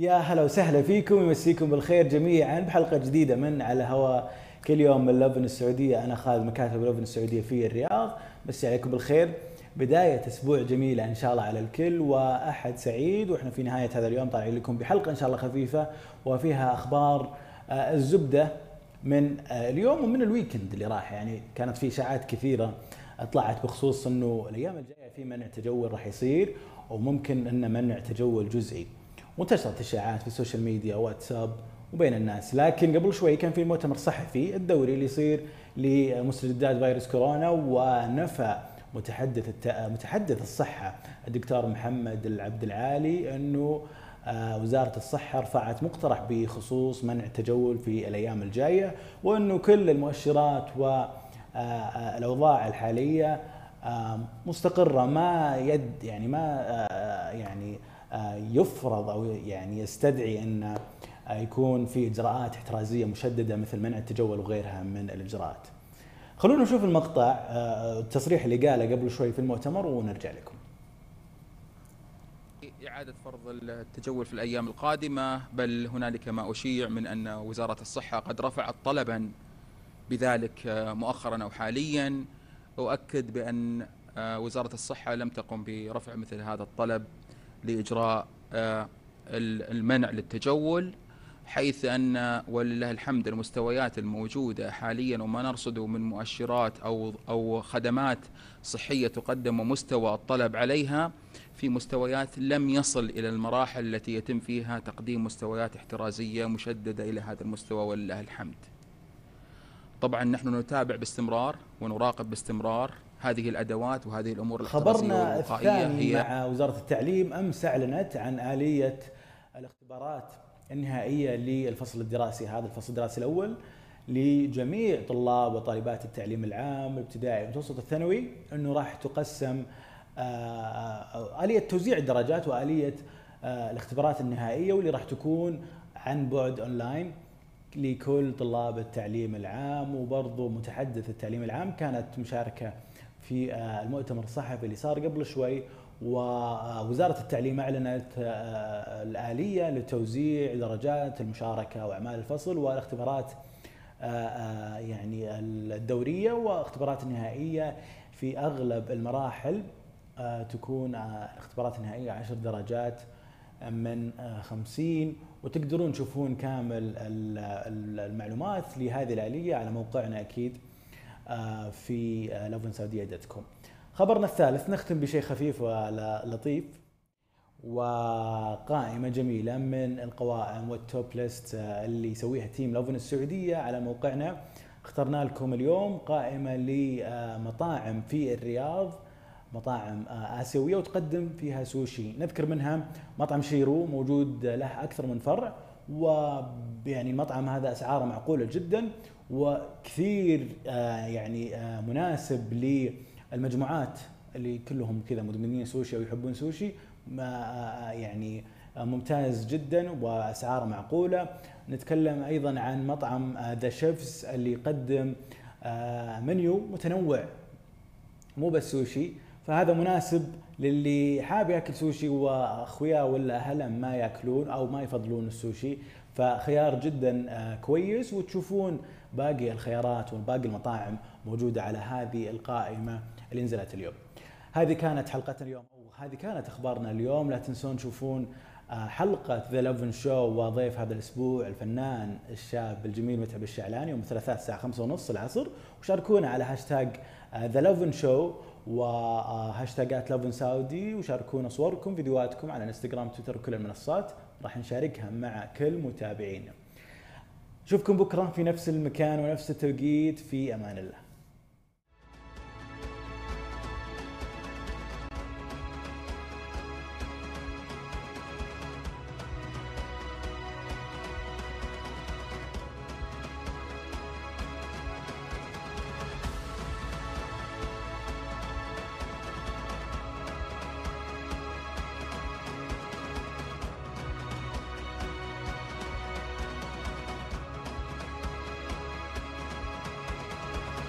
يا هلا وسهلا فيكم ويمسيكم بالخير جميعا بحلقة جديدة من على هواء كل يوم من لوفن السعودية أنا خالد مكاتب لوفن السعودية في الرياض. مسي عليكم بالخير. بداية أسبوع جميلة إن شاء الله على الكل وأحد سعيد وإحنا في نهاية هذا اليوم طالعين لكم بحلقة إن شاء الله خفيفة وفيها أخبار آه، الزبدة من آه، اليوم ومن الويكند اللي راح. يعني كانت في إشاعات كثيرة طلعت بخصوص إنه الأيام الجاية في منع تجول راح يصير وممكن إنه منع تجول جزئي. وانتشرت اشاعات في ال social media واتساب وبين الناس. لكن قبل شوي كان في مؤتمر صحفي الدوري اللي يصير لمستجدات فيروس كورونا ونفى متحدث الت... متحدث الصحة الدكتور محمد العبد العالي إنه آه، وزارة الصحة رفعت مقترح بخصوص منع التجول في الأيام الجاية وإنه كل المؤشرات والاوضاع الحالية آه، مستقرة ما يد يعني ما آه، يعني يفرض أو يعني يستدعي أن يكون في إجراءات احترازية مشددة مثل منع التجول وغيرها من الإجراءات. خلونا نشوف المقطع التصريح اللي قاله قبل شوي في المؤتمر ونرجع لكم. إعادة فرض التجول في الأيام القادمة بل هنالك ما أشيع من أن وزارة الصحة قد رفعت طلبا بذلك مؤخرا أو حاليا أؤكد بأن وزارة الصحة لم تقم برفع مثل هذا الطلب لإجراء المنع للتجول حيث أن ولله الحمد المستويات الموجودة حاليا وما نرصده من مؤشرات أو, أو خدمات صحية تقدم ومستوى الطلب عليها في مستويات لم يصل إلى المراحل التي يتم فيها تقديم مستويات احترازية مشددة إلى هذا المستوى ولله الحمد. طبعا نحن نتابع باستمرار ونراقب باستمرار هذه الأدوات وهذه الأمور خبرنا الثاني هي مع وزارة التعليم أمس أعلنت عن آلية الاختبارات النهائية للفصل الدراسي هذا الفصل الدراسي الأول لجميع طلاب وطالبات التعليم العام الابتدائي والمتوسط الثانوي أنه راح تقسم آه، آه، آلية توزيع الدرجات وآلية آه، الاختبارات النهائية واللي راح تكون عن بعد أونلاين لكل طلاب التعليم العام وبرضه متحدث التعليم العام كانت مشاركة في المؤتمر الصحفي اللي صار قبل شوي ووزارة التعليم أعلنت آه، الآلية لتوزيع درجات المشاركة وأعمال الفصل والاختبارات آه، آه، يعني الدورية واختبارات النهائية في أغلب المراحل تكون الاختبارات النهائية عشر درجات من 50 وتقدرون تشوفون كامل المعلومات لهذه الآلية على موقعنا أكيد. في lovensaudia.com خبرنا الثالث نختم بشيء خفيف ولطيف. وقائمة جميلة من القوائم والتوب ليست اللي يسويها تيم لوفن السعودية على موقعنا. اخترنا لكم اليوم قائمة لمطاعم في الرياض مطاعم آسيوية وتقدم فيها سوشي. نذكر منها مطعم شيرو موجود له أكثر من فرع ويعني المطعم هذا أسعاره معقولة جدا. وكثير يعني مناسب ل المجموعات اللي كلهم كذا مدمنين سوشي أو يحبون سوشي. ما يعني ممتاز جدا وأسعاره معقولة. نتكلم أيضا عن مطعم The Chefz اللي يقدم آه، منيو متنوع. مو بس سوشي فهذا مناسب للي حاب ياكل سوشي واخوياه ولا أهله ما ياكلون أو ما يفضلون السوشي فخيار جدا آه، كويس وتشوفون باقي الخيارات وباقي المطاعم موجودة على هذه القائمة اللي نزلت اليوم. هذه كانت حلقتنا اليوم هذه كانت أخبارنا اليوم. لا تنسون تشوفون آه، حلقة ذا لوفن شو وضيف هذا الأسبوع الفنان الشاب الجميل متعب الشعلاني يوم الثلاثاء الساعة خمسة ونص العصر. وشاركونا على هاشتاج The Lovin Show وهاشتاجات Lovin Saudi وشاركونا صوركم فيديوهاتكم على إنستغرام تويتر وكل المنصات. راح نشاركها مع كل متابعينا. نشوفكم بكرة في نفس المكان ونفس التوقيت. في أمان الله.